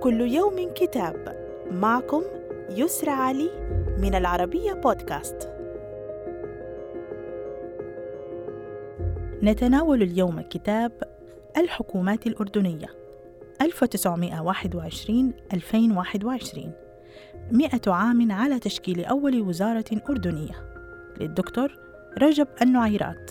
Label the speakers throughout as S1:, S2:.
S1: كل يوم كتاب. معكم يسرى علي من العربية بودكاست. نتناول اليوم كتاب الحكومات الأردنية 1921-2021 مئة عام على تشكيل أول وزارة أردنية. للدكتور رجب النعيرات.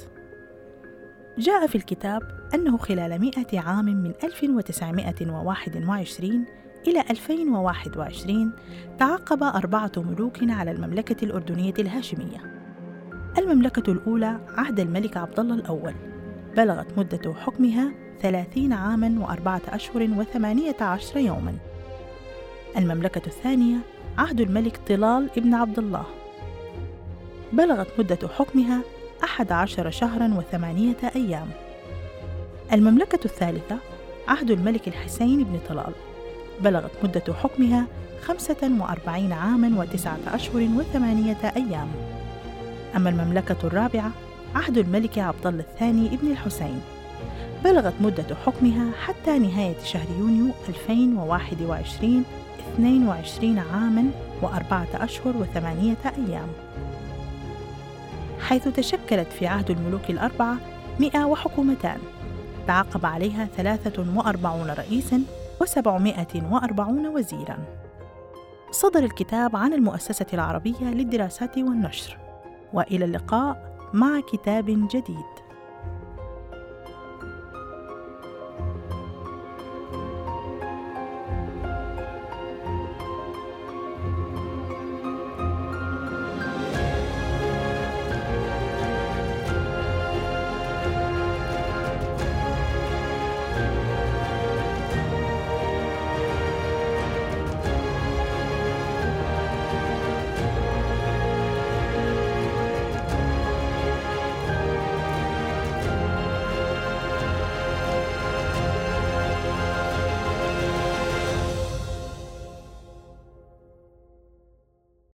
S1: جاء في الكتاب أنه خلال مئة عام من 1921 إلى 2021 تعقب أربعة ملوك على المملكة الأردنية الهاشمية. المملكة الأولى عهد الملك عبد الله الأول. بلغت مدة حكمها ثلاثين عاما وأربعة أشهر وثمانية عشر يوما. المملكة الثانية عهد الملك طلال ابن عبد الله بلغت مدة حكمها أحد عشر شهرا وثمانية أيام. المملكة الثالثة عهد الملك الحسين بن طلال. بلغت مدة حكمها خمسة وأربعين عاما وتسعة أشهر وثمانية أيام. أما المملكة الرابعة عهد الملك عبد الله الثاني ابن الحسين. بلغت مدة حكمها حتى نهاية شهر يونيو 2021 22 عاما وأربعة أشهر وثمانية أيام. حيث تشكلت في عهد الملوك الأربعة مئة وحكومتان. تعاقب عليها ثلاثة وأربعون رئيسا وسبعمائة وأربعون وزيرا. صدر الكتاب عن المؤسسة العربية للدراسات والنشر. وإلى اللقاء مع كتاب جديد.